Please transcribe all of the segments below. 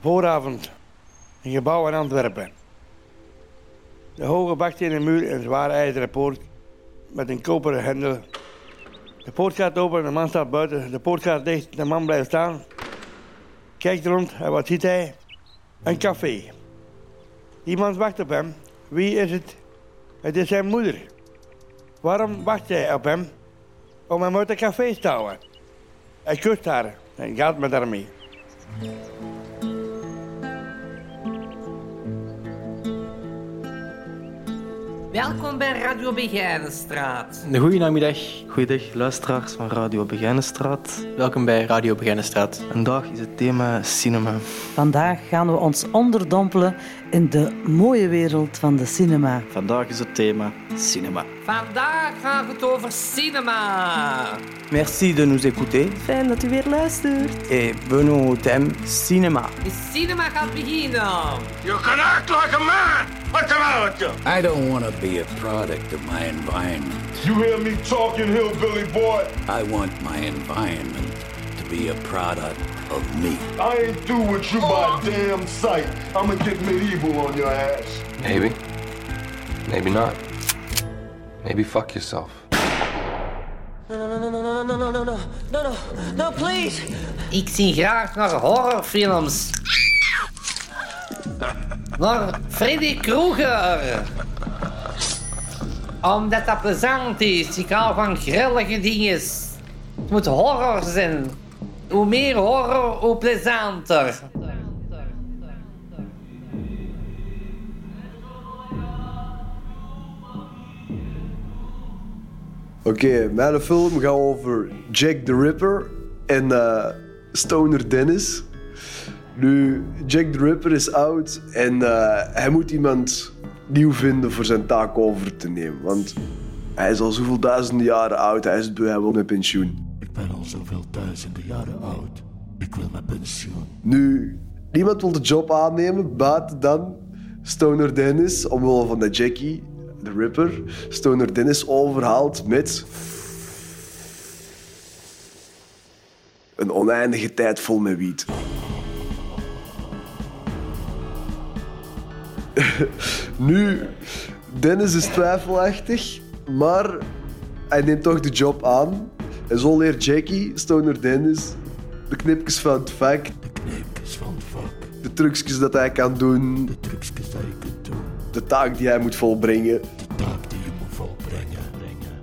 Vooravond. Een gebouw in Antwerpen. De hoge bakstenen muur en zware ijzeren poort met een koperen hendel. De poort gaat open, de man staat buiten. De poort gaat dicht, de man blijft staan. Kijkt rond en wat ziet hij? Een café. Iemand wacht op hem. Wie is het? Het is zijn moeder. Waarom wacht hij op hem? Om hem uit het café te houden. Hij kust haar en gaat met haar mee. Welkom bij Radio Begijnenstraat. Goedenamiddag, goeiedag luisteraars van Radio Begijnenstraat. Welkom bij Radio Begijnenstraat. Vandaag is het thema cinema. Vandaag gaan we ons onderdompelen in de mooie wereld van de cinema. Vandaag is het thema cinema. Vandaag gaat het over cinema. Merci de nous écouter. Fijn dat u weer luistert. Et venons au thème cinéma. De cinema gaat beginnen. You can act like a man! What's the matter with you? I don't want to be a product of my environment. You hear me talking, hillbilly boy? I want my environment to be a product of me. I ain't through with you by damn sight. I'ma get medieval on your ass. Maybe. Maybe not. Maybe fuck yourself. No, no, no, no, no, no, no, no, no, no, no, please. Ik zie graag naar horrorfilms. Naar Freddy Krueger. Omdat dat plezant is. Ik hou van grillige dingen. Het moet horror zijn. Hoe meer horror, hoe plezanter. Oké, mijn film gaat over Jack the Ripper en eh, Stoner Dennis. Nu, Jack the Ripper is oud en eh, hij moet iemand nieuw vinden voor zijn taak over te nemen. Want hij is al zoveel duizenden jaren oud, hij is beu, hij wil met pensioen. Ik ben al zoveel duizenden jaren oud. Ik wil mijn pensioen. Nu, niemand wil de job aannemen, buiten dan Stoner Dennis, omwille van de Jackie, de Ripper, Stoner Dennis overhaalt met een oneindige tijd vol met wiet. nu, Dennis is twijfelachtig, maar hij neemt toch de job aan. En zo leert Jackie, Stoner Dennis, de knipjes van het vak, De kneepjes van het vak. de trucjes dat hij kan doen, De trucjes die je kunt doen. de taak die hij moet volbrengen. De taak die je moet volbrengen. Brengen,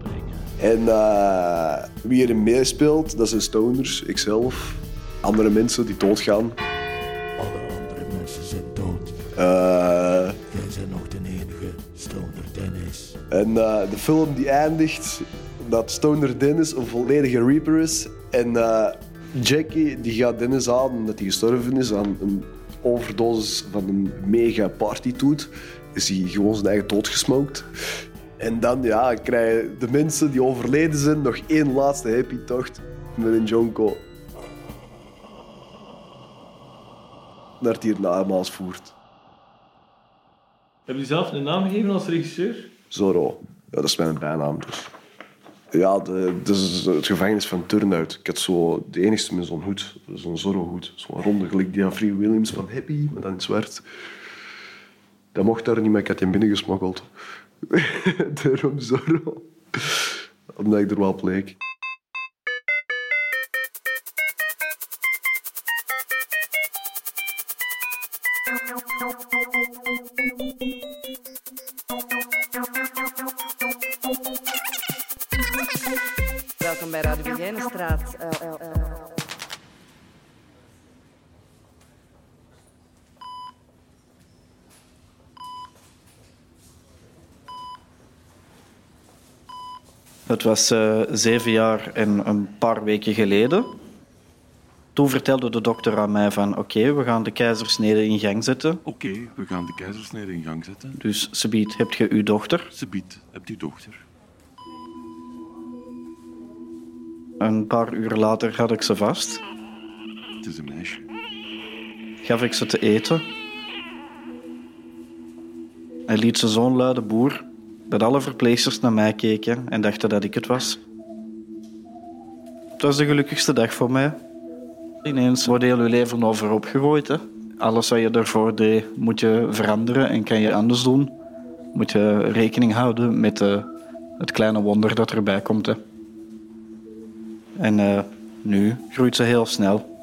brengen. En eh, wie erin meespeelt, dat zijn stoners, ikzelf, andere mensen die doodgaan. Alle andere mensen zijn dood. Eh, en eh, de film die eindigt dat Stoner Dennis een volledige Reaper is. En eh, Jackie die gaat Dennis aan omdat hij gestorven is aan een overdosis van een mega partytoet. Is hij gewoon zijn eigen dood gesmoked. En dan ja, krijgen de mensen die overleden zijn nog één laatste happy tocht met een jonko. Naar het hiernamaals voert. Heb je zelf een naam gegeven als regisseur? Zorro. Dat is mijn bijnaam dus. Ja, het gevangenis van Turnhout. Ik had zo de enigste met zo'n hoed. Zo'n Zorro-hoed. Zo'n ronde, gelijk die van Free Williams van Happy, maar dan in zwart. Dat mocht daar niet, maar ik had hem binnengesmokkeld. Daarom Zorro. Omdat ik er wel op. Het was eh, zeven jaar en een paar weken geleden. Toen vertelde de dokter aan mij van oké, we gaan de keizersnede in gang zetten. Oké, we gaan de keizersnede in gang zetten. Dus Sebiet, heb je uw dochter? Sebiet, hebt u dochter? Een paar uur later had ik ze vast. Het is een meisje. Gaf ik ze te eten. Hij liet ze zo'n luide boer dat alle verpleegsters naar mij keken en dachten dat ik het was. Het was de gelukkigste dag voor mij. Ineens wordt heel je leven overhoop gegooid. Hè? Alles wat je daarvoor deed, moet je veranderen en kan je anders doen. Moet je rekening houden met eh, het kleine wonder dat erbij komt. Hè. En eh, nu groeit ze heel snel.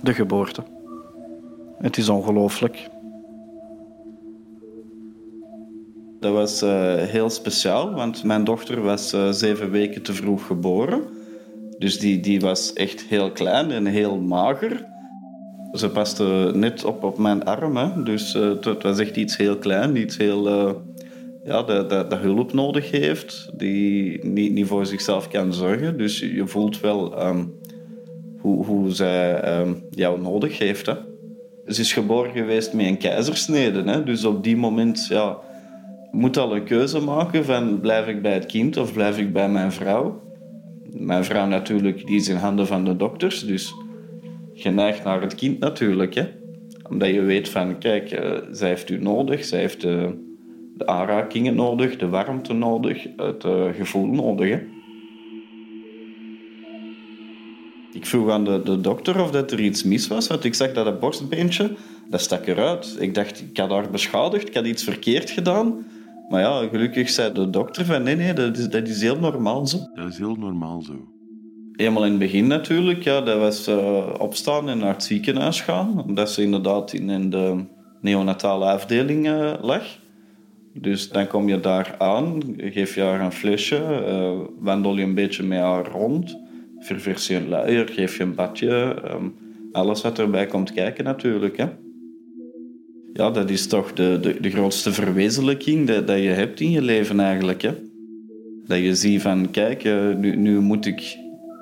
De geboorte. Het is ongelooflijk. Dat was eh, heel speciaal, want mijn dochter was eh, zeven weken te vroeg geboren. Dus die, die was echt heel klein en heel mager. Ze paste net op op mijn arm, hè. dus eh, het was echt iets heel klein, iets heel... ja, dat, dat, dat hulp nodig heeft, die niet, niet voor zichzelf kan zorgen. Dus je voelt wel ehm, hoe, hoe zij ehm, jou nodig heeft. Hè. Ze is geboren geweest met een keizersnede. Hè. Dus op die moment ja, moet al een keuze maken van blijf ik bij het kind of blijf ik bij mijn vrouw. Mijn vrouw natuurlijk, die is in handen van de dokters, dus je neigt naar het kind natuurlijk. Hè. Omdat je weet van, kijk, eh, zij heeft u nodig, zij heeft eh, de aanrakingen nodig, de warmte nodig, het eh, gevoel nodig. Ik vroeg aan de, de dokter of dat er iets mis was, want ik zag dat het borstbeentje, dat stak eruit. Ik dacht, ik had haar beschadigd, ik had iets verkeerd gedaan. Maar ja, gelukkig zei de dokter van, nee, nee, dat is, dat is heel normaal zo. Dat is heel normaal zo. Eenmaal in het begin natuurlijk, ja, dat was eh, opstaan en naar het ziekenhuis gaan. Omdat ze inderdaad in, in de neonatale afdeling eh, lag. Dus dan kom je daar aan, geef je haar een flesje, eh, wandel je een beetje met haar rond, ververs je een luier, geef je een badje. ehm, alles wat erbij komt kijken natuurlijk. Hè. Ja, dat is toch de, de, de grootste verwezenlijking dat, dat je hebt in je leven eigenlijk. Hè. Dat je ziet van, kijk, eh, nu, nu moet ik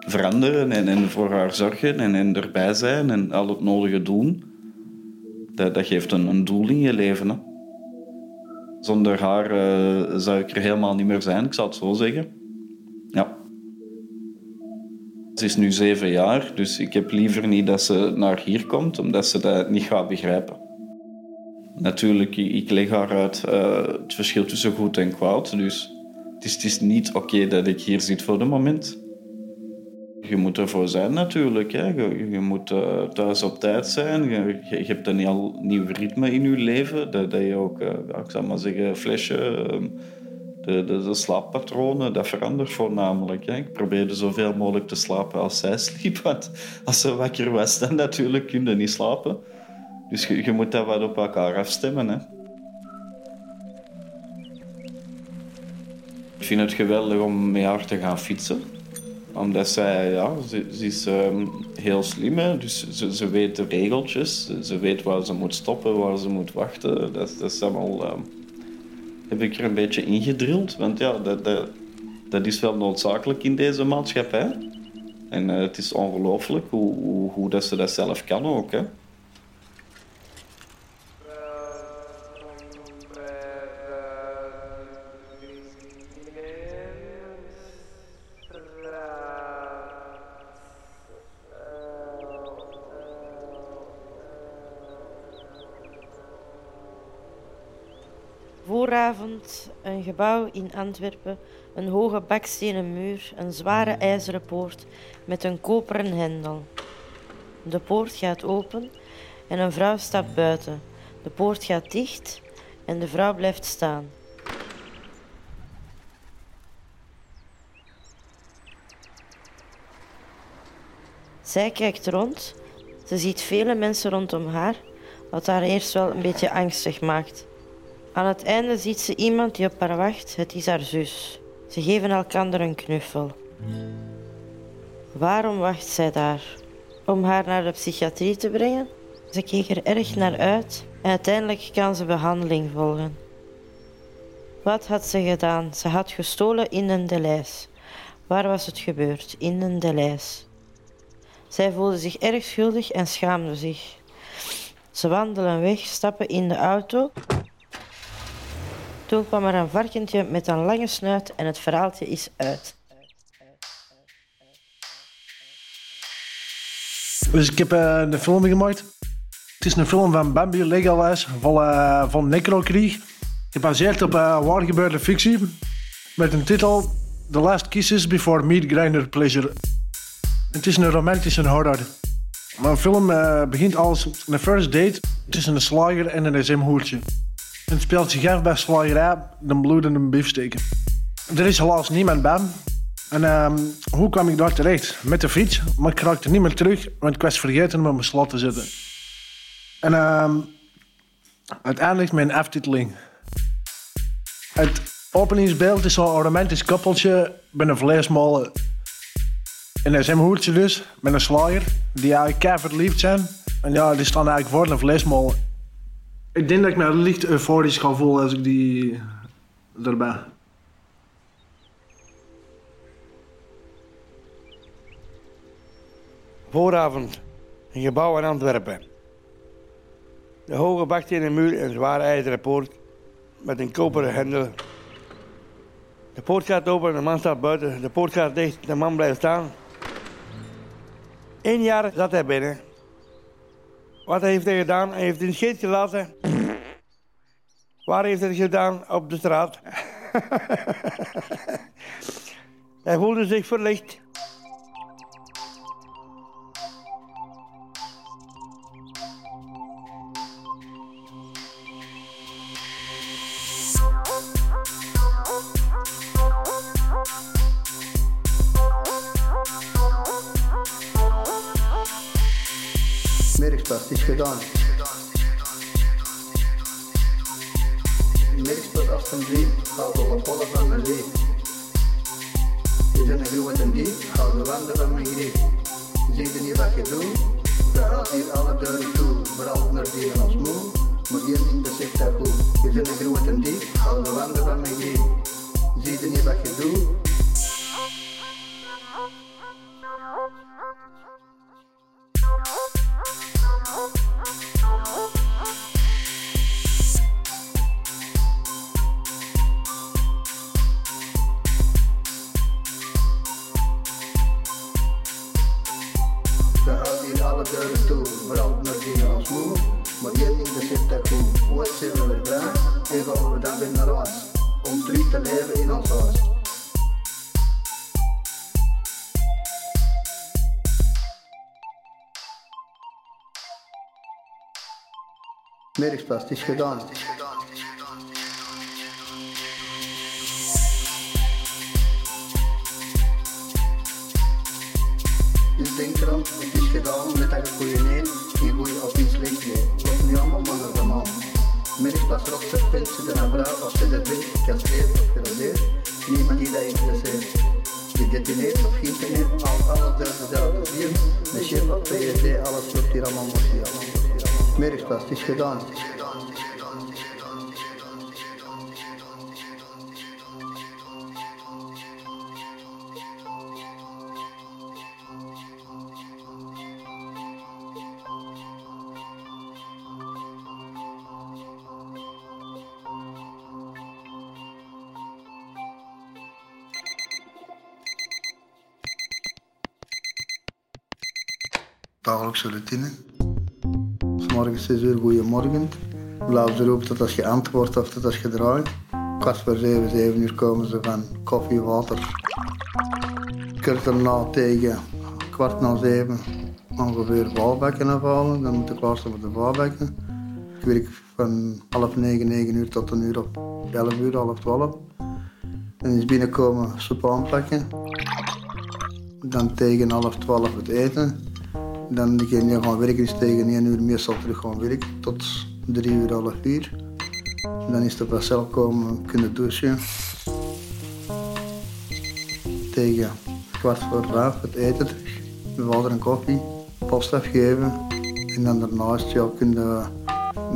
veranderen en, en voor haar zorgen en, en erbij zijn en al het nodige doen. Dat, dat geeft een, een doel in je leven. Hè. Zonder haar eh, zou ik er helemaal niet meer zijn, ik zal het zo zeggen. Ja. Ze is nu zeven jaar, dus ik heb liever niet dat ze naar hier komt, omdat ze dat niet gaat begrijpen. Natuurlijk, ik leg haar uit eh, het verschil tussen goed en kwaad, dus het is, is niet oké dat ik hier zit voor het moment. Je moet ervoor zijn natuurlijk. Hè. Je, moet eh, thuis op tijd zijn. Je, hebt een heel nieuw ritme in je leven. Dat, dat je ook, eh, ik zal maar zeggen, flesje, ehm, de, de, de slaappatronen, dat verandert voornamelijk. Hè. Ik probeerde zoveel mogelijk te slapen als zij sliep. Want als ze wakker was, dan natuurlijk kun je niet slapen. Dus je, je moet dat wat op elkaar afstemmen. Hè. Ik vind het geweldig om met haar te gaan fietsen omdat zij, ja, ze, is ehm, heel slim, dus ze, ze weet de regeltjes. Ze, ze weet waar ze moet stoppen, waar ze moet wachten. Dat, dat is allemaal, ehm, heb ik er een beetje ingedrild. Want ja, dat, dat, dat is wel noodzakelijk in deze maatschappij. En eh, het is ongelooflijk hoe, hoe, hoe dat ze dat zelf kan ook. Hè? Een gebouw in Antwerpen, een hoge bakstenen muur, een zware ijzeren poort met een koperen hendel. De poort gaat open en een vrouw stapt buiten. De poort gaat dicht en de vrouw blijft staan. Zij kijkt rond. Ze ziet vele mensen rondom haar, wat haar eerst wel een beetje angstig maakt. Aan het einde ziet ze iemand die op haar wacht. Het is haar zus. Ze geven elkaar een knuffel. Waarom wacht zij daar? Om haar naar de psychiatrie te brengen? Ze keek er erg naar uit en uiteindelijk kan ze behandeling volgen. Wat had ze gedaan? Ze had gestolen in een Deleis. Waar was het gebeurd? In een Deleis. Zij voelde zich erg schuldig en schaamde zich. Ze wandelen weg, stappen in de auto toen kwam er een varkentje met een lange snuit en het verhaaltje is uit. Dus ik heb eh, een film gemaakt. Het is een film van Bambi Legalis van, uh, van Necrokrieg. Gebaseerd op uh, waar gebeurde fictie. Met een titel The Last Kisses Before Meat Grinder Pleasure. Het is een romantische horror. Een film eh, begint als een first date tussen een slager en een SM-hoertje. Het speelt zich af bij slagerij, de bloedende biefsteken. Er is helaas niemand bij. En ehm, hoe kwam ik daar terecht? Met de fiets, maar ik raakte niet meer terug, want ik was vergeten om mijn slot te zetten. En ehm, uiteindelijk mijn aftiteling. Het openingsbeeld is zo'n romantisch koppeltje met een vleesmolen. Een SM-hoertje dus, met een slager, die eigenlijk verliefd zijn. En ja, die staan eigenlijk voor een vleesmolen. Ik denk dat ik me licht euforisch ga voelen als ik die erbij. Vooravond, een gebouw in Antwerpen. De hoge bakstenen muur en zware ijzeren poort met een koperen hendel. De poort gaat open, de man staat buiten. De poort gaat dicht, de man blijft staan. Eén jaar zat hij binnen. Wat heeft hij gedaan? Hij heeft een scheet gelaten. Waar heeft hij het gedaan? Op de straat. hij voelde zich verlicht. Merksplas is gedaan. Merksplas alsjeblieft, hou de lapollen van mijn lief. Je bent een grote dief, hou de wanden van mijn grief. Zie je niet wat je doet? Dat gaat hier alle deuren toe. Vooral naar die als moe, maar één ding dat zegt dat goed. Je bent een grote dief, hou de wanden van mijn grief. Zie je niet wat je doet? Merksplas, is gedaan. Denkt erom, het gedaan met goede nee, geen goede of niet slecht nee. Wat nu allemaal de ze een er bent, gecastreerd of. Niemand die of. Met chef of PSD, alles loopt hier allemaal wordt hier allemaal wordt hier allemaal. Merksplas, het is gedaan. Het is gedaan. Het is gedaan. Het is gedaan. Het is gedaan. Het is gedaan. Dagelijkse routine. S morgens 6 uur, goeiemorgen. Blauw ze roept dat als je antwoordt of dat als je draait. Kwart voor 7, 7 uur komen ze van koffie, water. Kort daarna tegen kwart na 7 ongeveer valbekken afhalen. Dan moet ik klaar staan met de valbekken. Ik werk van half 9, 9 uur tot een uur op 11 uur, half 12. Dan is binnenkomen soep aanpakken. Dan tegen half 12 het eten. Dan degene gaan werken is tegen 1 uur meestal terug gaan werken tot 3 uur, half 4. Dan is de pasel komen kunnen douchen. Tegen kwart voor vijf het eten terug. Water en koffie, post afgeven. En dan daarnaast ja, kunnen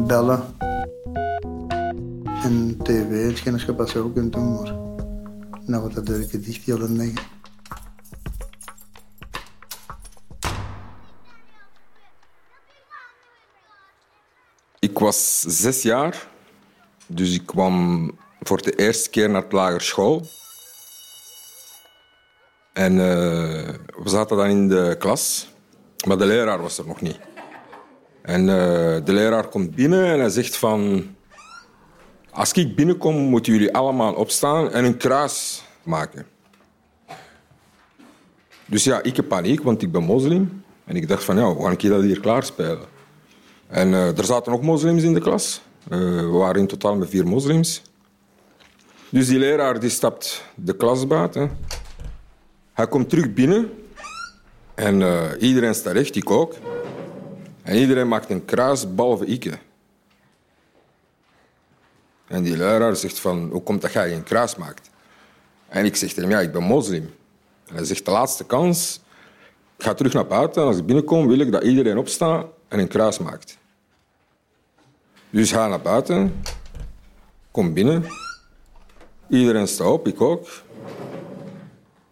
bellen. En tv, hetgeen als je pas kunt doen, maar dan wordt dat deur dicht heel negen. Ik was zes jaar, dus ik kwam voor de eerste keer naar de lagere school. En eh, we zaten dan in de klas, maar de leraar was er nog niet. En eh, de leraar komt binnen en hij zegt van... Als ik binnenkom, moeten jullie allemaal opstaan en een kruis maken. Dus ja, ik heb paniek, want ik ben moslim. En ik dacht van, ja, hoe ga ik dat hier klaarspelen? En eh, er zaten ook moslims in de klas. Eh, we waren in totaal met vier moslims. Dus die leraar die stapt de klas buiten. Hij komt terug binnen. En eh, iedereen staat recht, ik ook. En iedereen maakt een kruis, behalve ik. En die leraar zegt van, hoe komt dat jij geen kruis maakt? En ik zeg tegen hem, ja, ik ben moslim. En hij zegt, de laatste kans, ik ga terug naar buiten. En als ik binnenkom, wil ik dat iedereen opstaat en een kruis maakt. Dus ga naar buiten, kom binnen. Iedereen staat op, ik ook.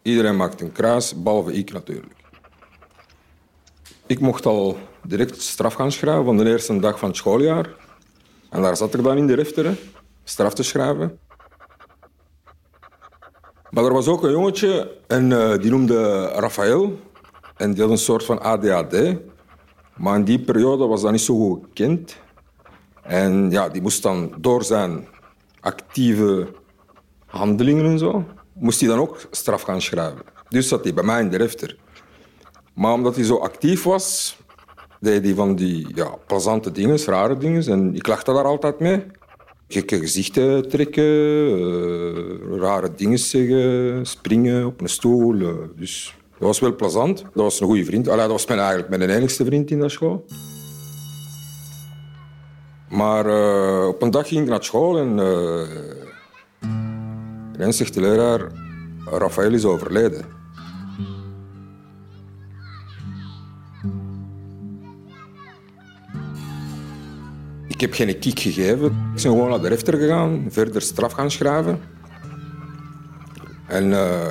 Iedereen maakt een kruis, behalve ik natuurlijk. Ik mocht al direct straf gaan schrijven van de eerste dag van het schooljaar. En daar zat ik dan in de refter, straf te schrijven. Maar er was ook een jongetje en uh, die noemde Rafael. En die had een soort van ADHD. Maar in die periode was dat niet zo goed gekend. En ja, die moest dan door zijn actieve handelingen en zo, moest hij dan ook straf gaan schrijven. Dus zat hij bij mij in de refter. Maar omdat hij zo actief was, deed hij van die ja, plezante dingen, rare dingen. En ik lachte daar altijd mee. Gekke gezichten trekken, uh, rare dingen zeggen, springen op een stoel. Uh, dus dat was wel plezant. Dat was een goede vriend. Allee, dat was mijn, eigenlijk mijn enigste vriend in dat school. Maar uh, op een dag ging ik naar school en ineens zegt de leraar, Rafael is overleden. Ik heb geen kiek gegeven. Ik ben gewoon naar de rechter gegaan, verder straf gaan schrijven. En uh,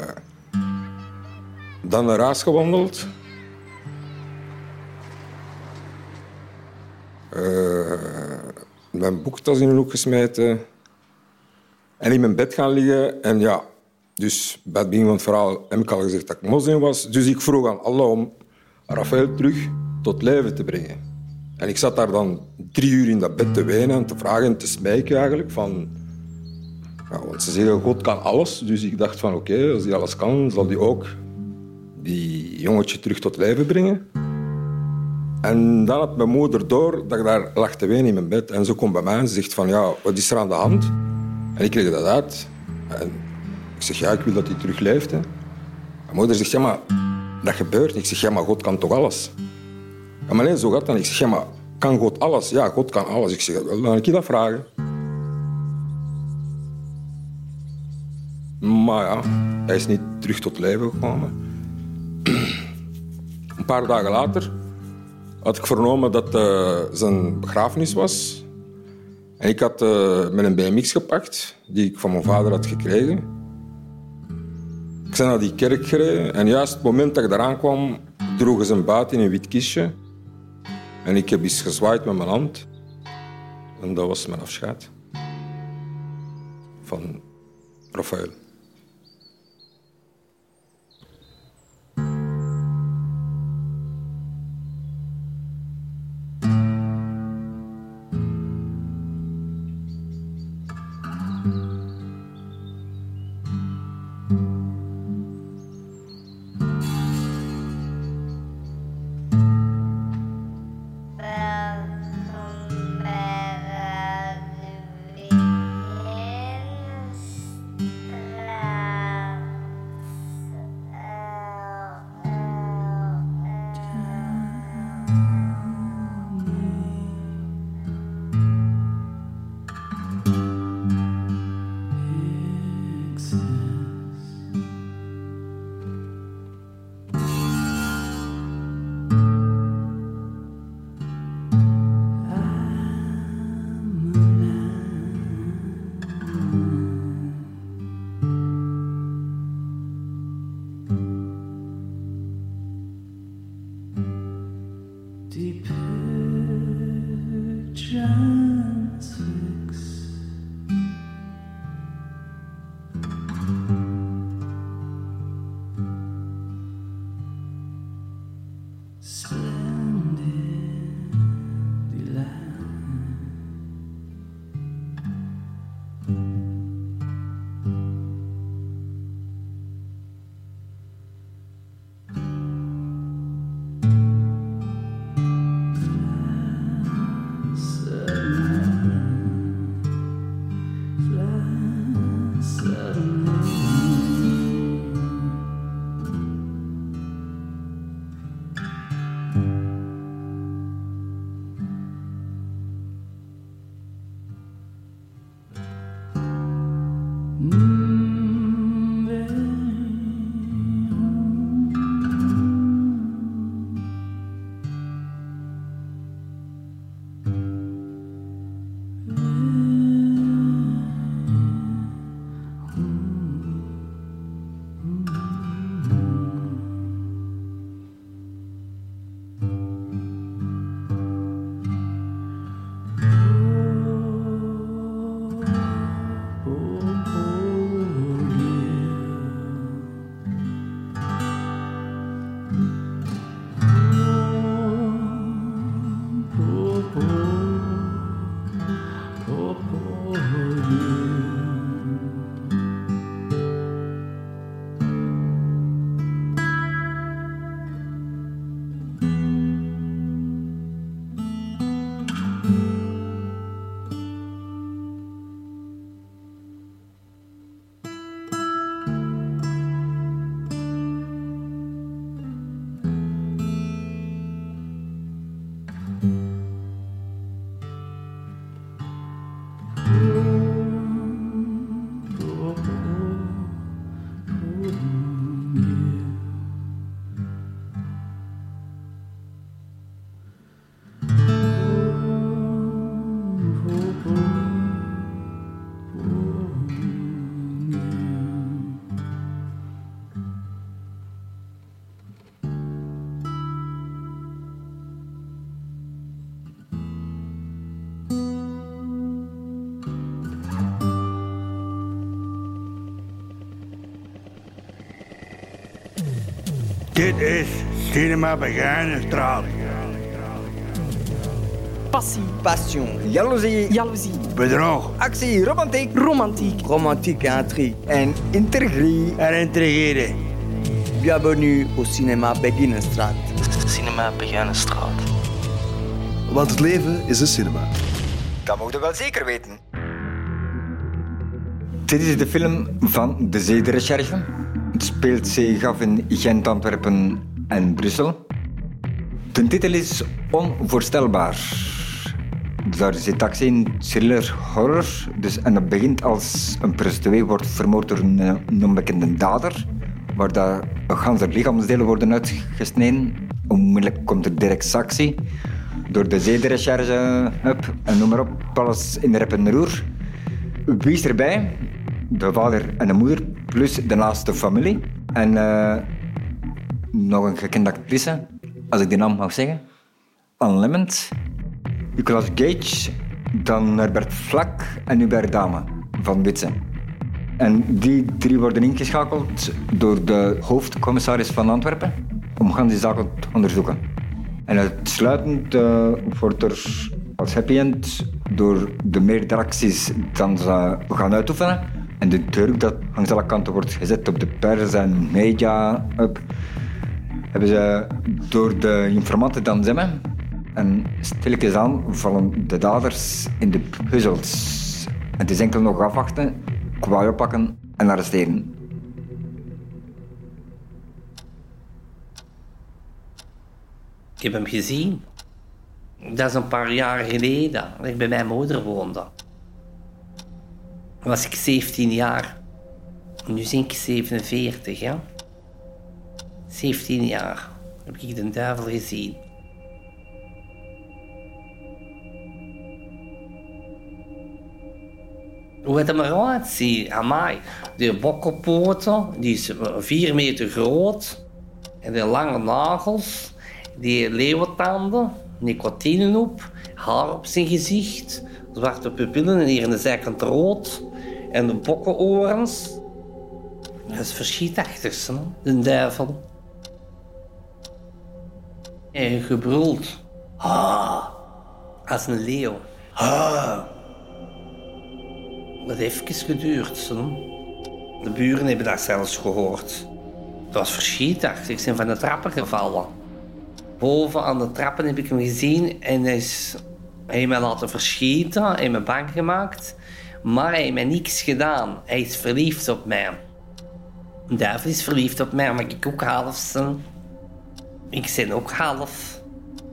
dan naar huis gewandeld. Uh, mijn boektas in een hoek gesmeten. En in mijn bed gaan liggen. En ja, dus bij het begin van het verhaal heb ik al gezegd dat ik moslim was. Dus ik vroeg aan Allah om Rafael terug tot leven te brengen. En ik zat daar dan drie uur in dat bed te wenen en te vragen en te smijken eigenlijk. Van, ja, want ze zeggen, God kan alles. Dus ik dacht van, oké, als hij alles kan, zal hij ook die jongetje terug tot leven brengen. En dan had mijn moeder door dat ik daar lag te wenen in mijn bed. En ze komt bij mij en ze zegt van, ja, wat is er aan de hand? En ik leg dat uit. En ik zeg, ja, ik wil dat hij terug leeft. Hè. Mijn moeder zegt, ja, maar dat gebeurt. Ik zeg, ja, maar God kan toch alles? Maar nee, zo gaat dat Ik zeg, ja, maar kan God alles? Ja, God kan alles. Ik zeg, dan ga ik je dat vragen. Maar ja, hij is niet terug tot leven gekomen. Een paar dagen later had ik vernomen dat uh, zijn begrafenis was. En ik had uh, met een BMX gepakt, die ik van mijn vader had gekregen. Ik ben naar die kerk gereden en juist het moment dat ik eraan kwam, droegen ze een buiten in een wit kistje. En ik heb eens gezwaaid met mijn hand. En dat was mijn afscheid. Van Rafael. Dit is Cinema Begijnenstraat. Passie. Passion. Jaloezie. Jaloezie. Bedrog. Actie. Romantiek. Romantiek. Romantiek, intrigue. En intrigie. En intrigeren. Bienvenue au cinéma Beginnenstraat. Cinema Begijnenstraat. Want het leven is een cinema. Dat moet je wel zeker weten. Dit is de film van de Zedenrecherche. Speelt zich af in Gent, Antwerpen en Brussel. De titel is onvoorstelbaar. Daar zit actie in, thriller, horror. Dus, en dat begint als een prostituee wordt vermoord door een, een onbekende dader. Waar dat ganse lichaamsdelen worden uitgesneden. Onmiddellijk komt er direct actie. Door de zedenrecherche, en noem maar op. Alles in de rep en roer. Wie is erbij? De vader en de moeder, plus de naaste familie. En eh, nog een gekende actrice, als ik die naam mag zeggen. Anne Lement, Nicolas Gage, dan Herbert Vlak en Hubert Dame van Witse. En die drie worden ingeschakeld door de hoofdcommissaris van Antwerpen om gaan die zaken te onderzoeken. En uitsluitend uh, wordt er als happy end door de meerdere acties dan ze gaan uitoefenen. En de druk dat langs alle kanten wordt gezet op de pers en media, hebben ze door de informanten dan zemmen. En stilletjes aan vallen de daders in de puzzels. Het is enkel nog afwachten, kwaai oppakken en arresteren. Ik heb hem gezien. Dat is een paar jaar geleden, dat ik bij mijn moeder woonde. Was ik 17 jaar. Nu ben ik 47, ja. 17 jaar heb ik de duivel gezien. Hoe het er maar uitziet, amai. Die bokkenpoten, die is 4 meter groot. En die lange nagels. Die leeuwentanden, nicotine op, haar op zijn gezicht, zwarte pupillen en hier in de zijkant rood. En de bokkenorens. Dat is verschietachtig, de duivel. En gebruld. Ah, als een leeuw. Ah. Dat heeft even geduurd. Hè? De buren hebben dat zelfs gehoord. Dat was verschietachtig. Ik ben van de trappen gevallen. Boven aan de trappen heb ik hem gezien en hij is hij heeft mij laten verschieten, heeft me bang gemaakt. Maar hij heeft mij niks gedaan. Hij is verliefd op mij. De duivel is verliefd op mij, maar ik ook half ben. Ik ben ook half.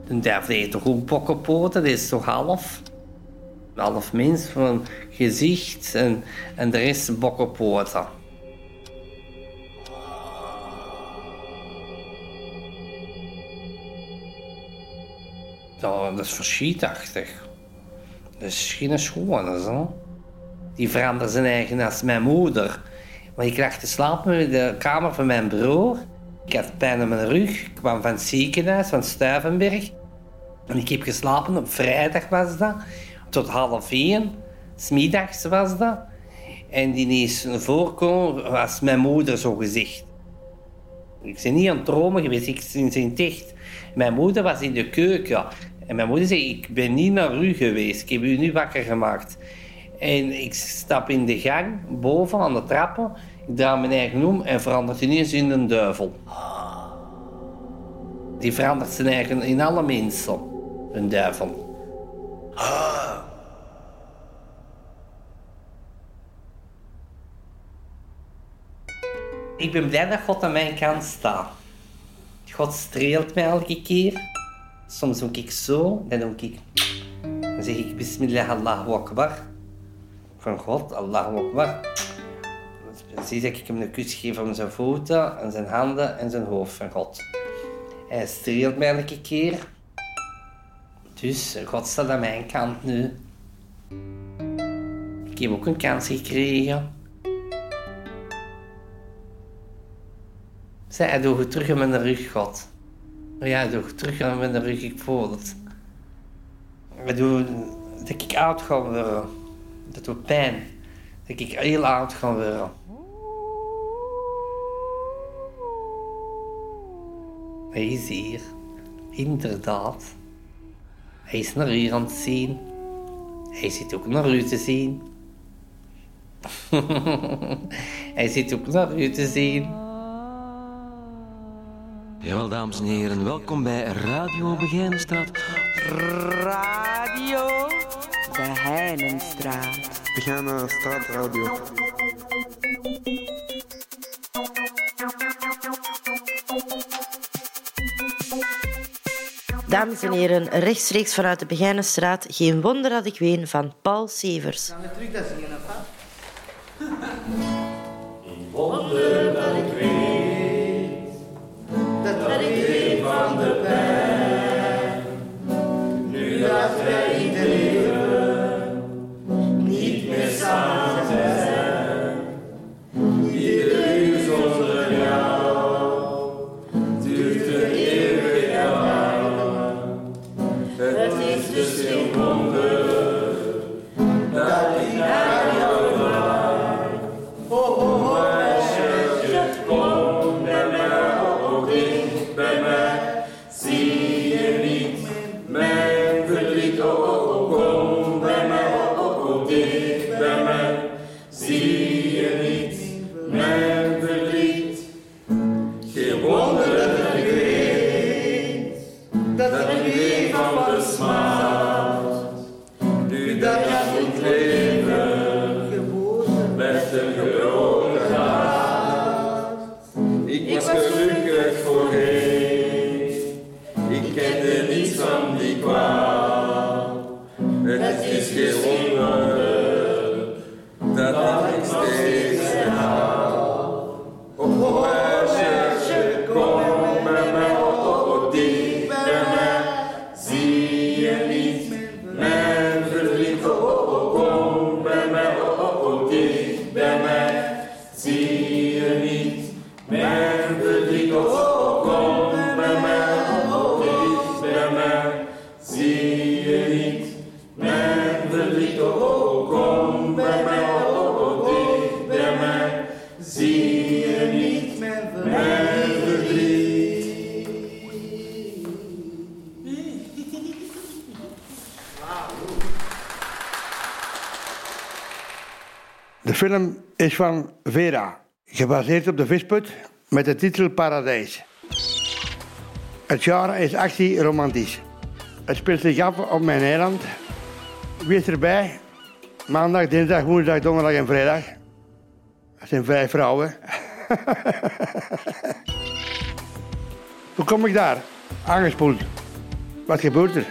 De duivel heeft toch ook bokkenpoten, dat is toch half? Half mens van gezicht en, en de rest bokkenpoten. Dat is verschietachtig. Dat is geen schone, zo. Die veranderde zijn eigen als mijn moeder. Maar ik lag te slapen in de kamer van mijn broer. Ik had pijn in mijn rug. Ik kwam van het ziekenhuis, van Stuivenberg. En ik heb geslapen, op vrijdag was dat. Tot half één. Smiddags was dat. En die is voorkomen was mijn moeder, zo gezegd. Ik ben niet aan het dromen geweest, ik ben in dicht. Mijn moeder was in de keuken. En mijn moeder zei, ik ben niet naar u geweest. Ik heb u nu wakker gemaakt. En ik stap in de gang, boven aan de trappen. Ik draai mijn eigen om en verandert ineens in een duivel. Die verandert zijn eigen in alle mensen. Een duivel. Ik ben blij dat God aan mijn kant staat. God streelt mij elke keer. Soms doe ik zo, dan doe ik... Dan zeg ik Bismillah Allahu Akbar. Van God, Allahu Akbar. Zie ik hem een kus geef om zijn voeten, en zijn handen en zijn hoofd van God. Hij streelt mij elke keer. Dus God staat aan mijn kant nu. Ik heb ook een kans gekregen. Zij, hij doet het terug in mijn rug, God. Oh ja, hij doet het terug in mijn rug, ik voel het. Hij doet dat ik oud ga worden. Dat doet pijn. Dat ik heel oud ga worden. Hij is hier. Inderdaad. Hij is naar u aan het zien. Hij zit ook naar u te zien. Hij zit ook naar u te zien. Jawel, dames en heren, welkom bij Radio Begijnenstraat. Radio de Heinenstraat. Begijnenstraat Radio. Dames en heren, rechtstreeks vanuit de Begijnenstraat, geen wonder dat ik ween van Paul Severs. Van is van Vera, gebaseerd op de visput met de titel Paradijs. Het genre is actie romantisch. Het speelt zich af op mijn eiland. Wie is erbij? Maandag, dinsdag, woensdag, donderdag en vrijdag. Dat zijn vijf vrouwen. Hoe kom ik daar? Aangespoeld. Wat gebeurt er?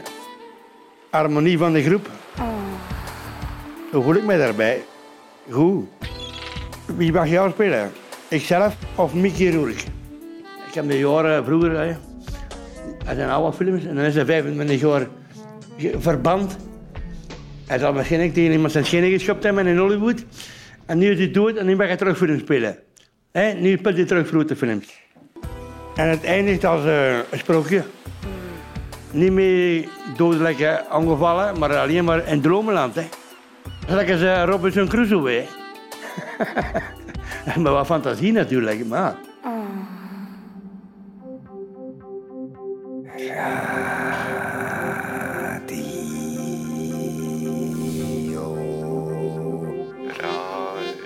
Harmonie van de groep. Hoe voel ik mij daarbij? Goed. Wie mag jou spelen? Ikzelf of Mickey Rourke? Ik heb de jaren vroeger... Hè, dat zijn oude films. En dan is hij 25 jaar verband. Hij zal waarschijnlijk tegen iemand zijn schenen geschopt hebben in Hollywood. En nu is hij dood en nu mag hij terug films spelen. Hè? Nu speelt hij terug grote films. En het eindigt als eh, een sprookje. Niet meer dodelijke ongevallen, maar alleen maar in dromenland. Hè. Lekker als eh, Robinson Crusoe. Hè. maar wat fantasie natuurlijk, maar...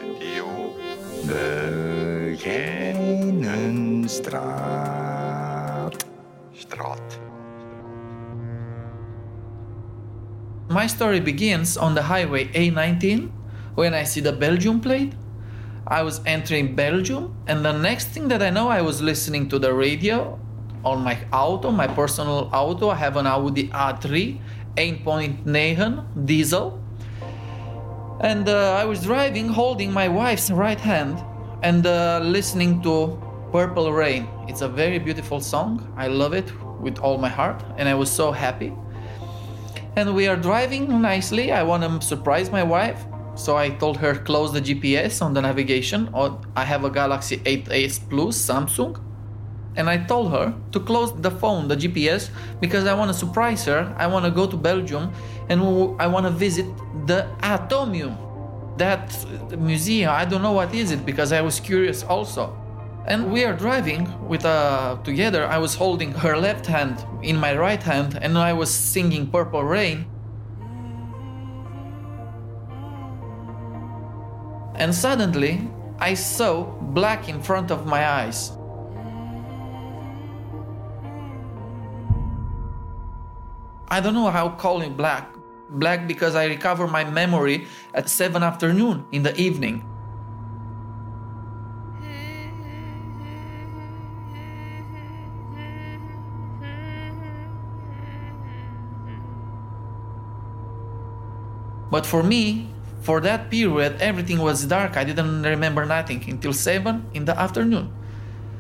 Radio Begijnenstraat. Straat. My story begins on the highway A19 when I see the Belgium plate. I was entering Belgium, and the next thing that I know, I was listening to the radio on my auto, my personal auto. I have an Audi A3 1.9 diesel. And uh, I was driving holding my wife's right hand and uh, listening to Purple Rain. It's a very beautiful song. I love it with all my heart, and I was so happy and we are driving nicely. I want to surprise my wife, so I told her close the GPS on the navigation. Or I have a Galaxy 8s Plus Samsung, and I told her to close the phone, the GPS, because I want to surprise her. I want to go to Belgium, and I want to visit the Atomium, that museum. I don't know what is it because I was curious also. And we are driving with uh, together. I was holding her left hand in my right hand, and I was singing Purple Rain. And suddenly, I saw black in front of my eyes. I don't know how call it black. Black because I recover my memory at 7 afternoon in the evening. But for me, for that period, everything was dark. I didn't remember nothing until 7 in the afternoon.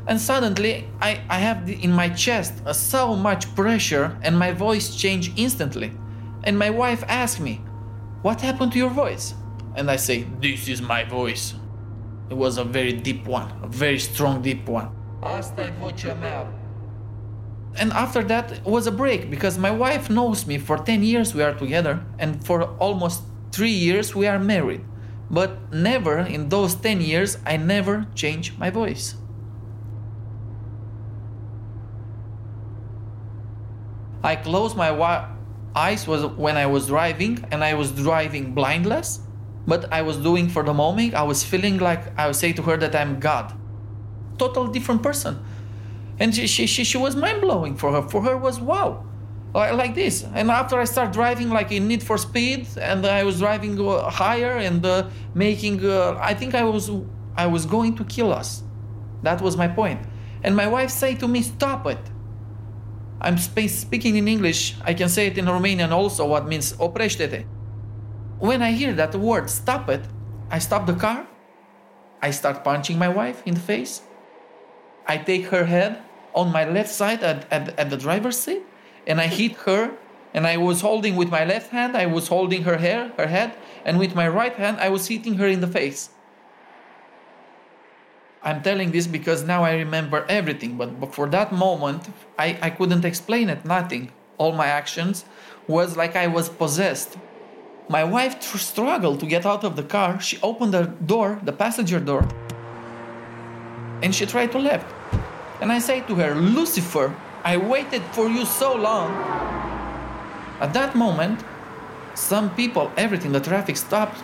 And suddenly, I, I have in my chest uh, so much pressure, and my voice changed instantly. And my wife asked me, What happened to your voice? And I say, This is my voice. It was a very deep one, a very strong, deep one. Asta vocea mea. And after that it was a break because my wife knows me for 10 years we are together and for almost 3 years we are married. But never in those 10 years I never changed my voice. I closed my eyes was when I was driving and I was driving blindless, but I was doing for the moment I was feeling like I would say to her that I'm God. Total different person and she, she, she, she was mind blowing for her. For her was wow, like, this. And after I start driving like in Need for Speed, and I was driving uh, higher and uh, making, uh, I think I was I was going to kill us. That was my point. And my wife said to me, "Stop it." I'm sp- speaking in English. I can say it in Romanian also. What means oprește-te. When I hear that word, stop it, I stop the car. I start punching my wife in the face. I take her head on my left side at, at, at the driver's seat and I hit her and I was holding with my left hand, I was holding her hair, her head, and with my right hand I was hitting her in the face. I'm telling this because now I remember everything, but, for that moment I, I couldn't explain it, nothing. All my actions was like I was possessed. My wife tr- struggled to get out of the car. She opened the door, the passenger door, and she tried to left. And I say to her, Lucifer, I waited for you so long. At that moment, some people, everything, the traffic stopped.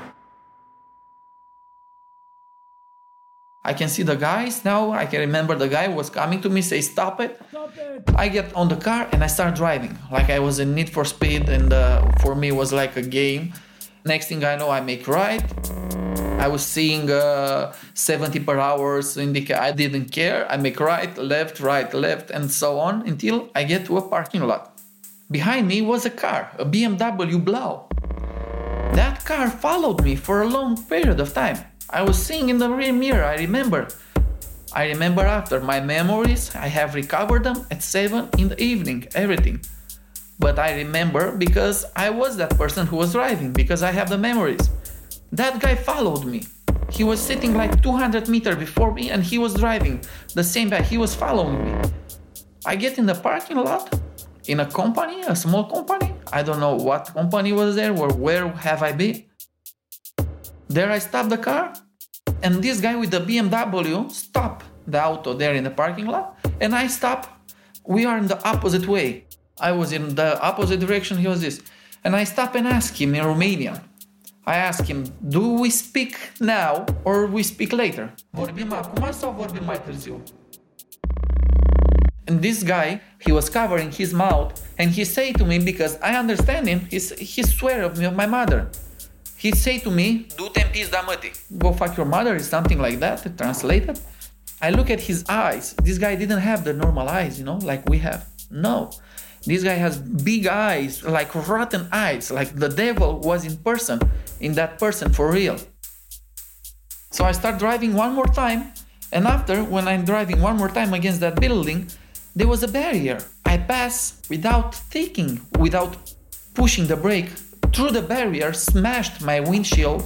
I can see the guys now. I can remember the guy was coming to me, say, Stop it. Stop it. I get on the car and I start driving. Like I was in Need for Speed, and uh, for me, it was like a game. Next thing I know, I make right. I was seeing uh, 70 per hour indicator. I didn't care. I make right, left, right, left, and so on until I get to a parking lot. Behind me was a car, a BMW Blau. That car followed me for a long period of time. I was seeing in the rear mirror, I remember. I remember after my memories, I have recovered them at 7 in the evening, everything. But I remember because I was that person who was driving, because I have the memories. That guy followed me. He was sitting like 200 meters before me and he was driving the same way. He was following me. I get in the parking lot in a company, a small company. I don't know what company was there or where have I been. There I stop the car and this guy with the BMW stop the auto there in the parking lot and I stop. We are in the opposite way. I was in the opposite direction, he was this. And I stop and ask him in Romanian. I ask him, do we speak now or we speak later? Vorbim acum sau vorbim mai târziu? And this guy, he was covering his mouth and he say to me, because I understand him, he's, he swear of me, of my mother. He say to me, Du-te. Go fuck your mother, is something like that, translated. I look at his eyes. This guy didn't have the normal eyes, you know, like we have. No. This guy has big eyes, like rotten eyes, like the devil was in person, in that person for real. So I start driving one more time, and after, when I'm driving one more time against that building, there was a barrier. I pass without thinking, without pushing the brake through the barrier, smashed my windshield,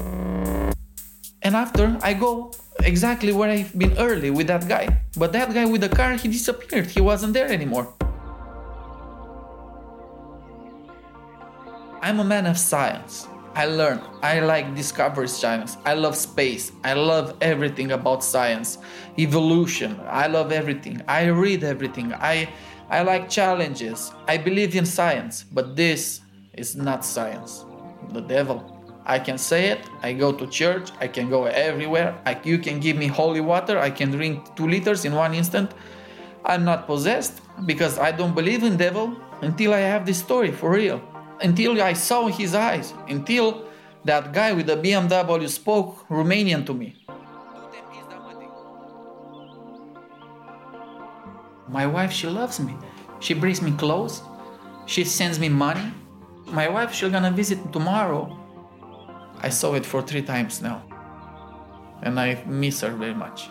and after I go exactly where I've been early with that guy. But that guy with the car, he disappeared. He wasn't there anymore. I'm a man of science. I learn. I like Discovery Channels. I love space. I love everything about science, evolution. I love everything. I read everything. I I like challenges. I believe in science, but this is not science. The devil. I can say it. I go to church. I can go everywhere. I, you can give me holy water. I can drink two liters in one instant. I'm not possessed because I don't believe in devil until I have this story for real. Until I saw his eyes. Until that guy with the BMW spoke Romanian to me. My wife, she loves me. She brings me clothes. She sends me money. My wife, she's gonna visit tomorrow. I saw it for three times now. And I miss her very much.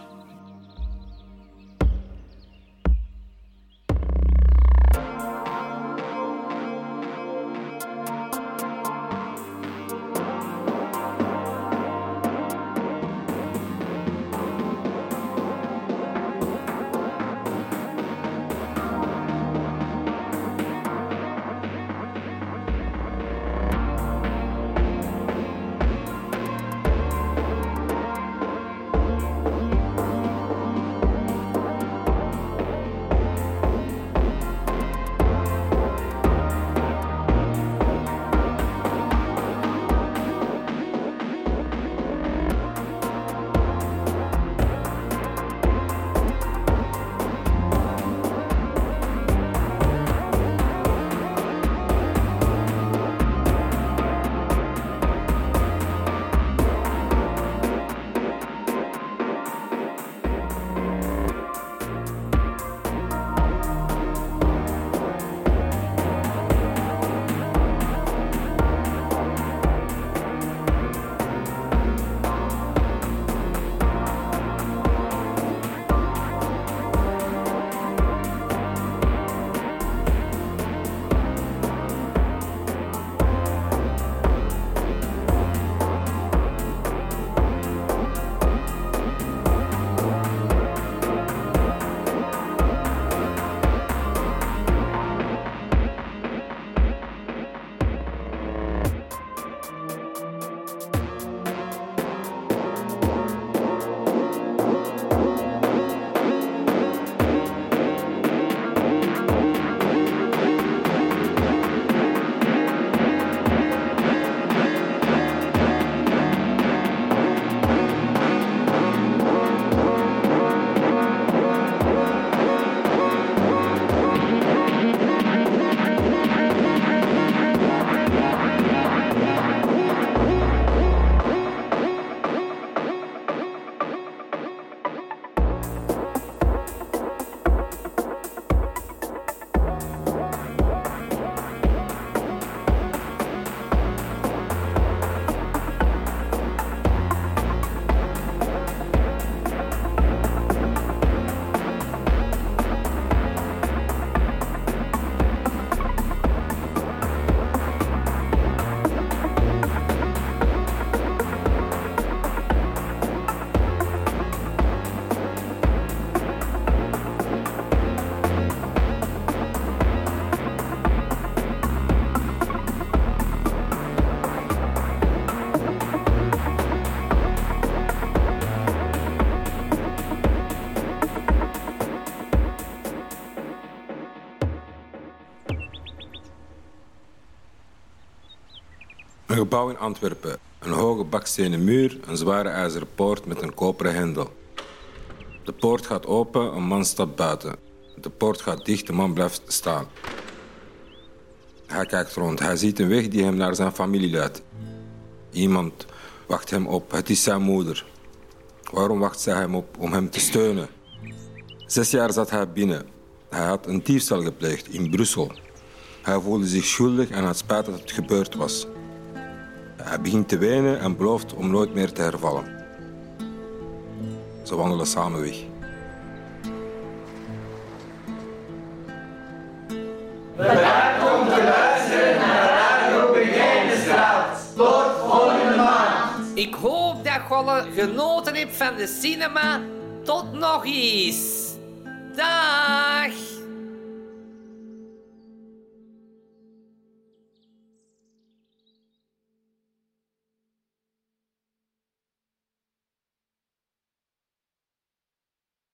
Gebouw in Antwerpen. Een hoge bakstenen muur, een zware ijzeren poort met een koperen hendel. De poort gaat open, een man staat buiten. De poort gaat dicht, de man blijft staan. Hij kijkt rond. Hij ziet een weg die hem naar zijn familie leidt. Iemand wacht hem op. Het is zijn moeder. Waarom wacht zij hem op? Om hem te steunen. Zes jaar zat hij binnen. Hij had een diefstal gepleegd in Brussel. Hij voelde zich schuldig en had spijt dat het gebeurd was. Hij begint te wenen en belooft om nooit meer te hervallen. Ze wandelen samen weg. Welkom te luisteren naar Radio Begijnenstraat. Tot volgende maand. Ik hoop dat je genoten hebt van de cinema. Tot nog eens. Dag.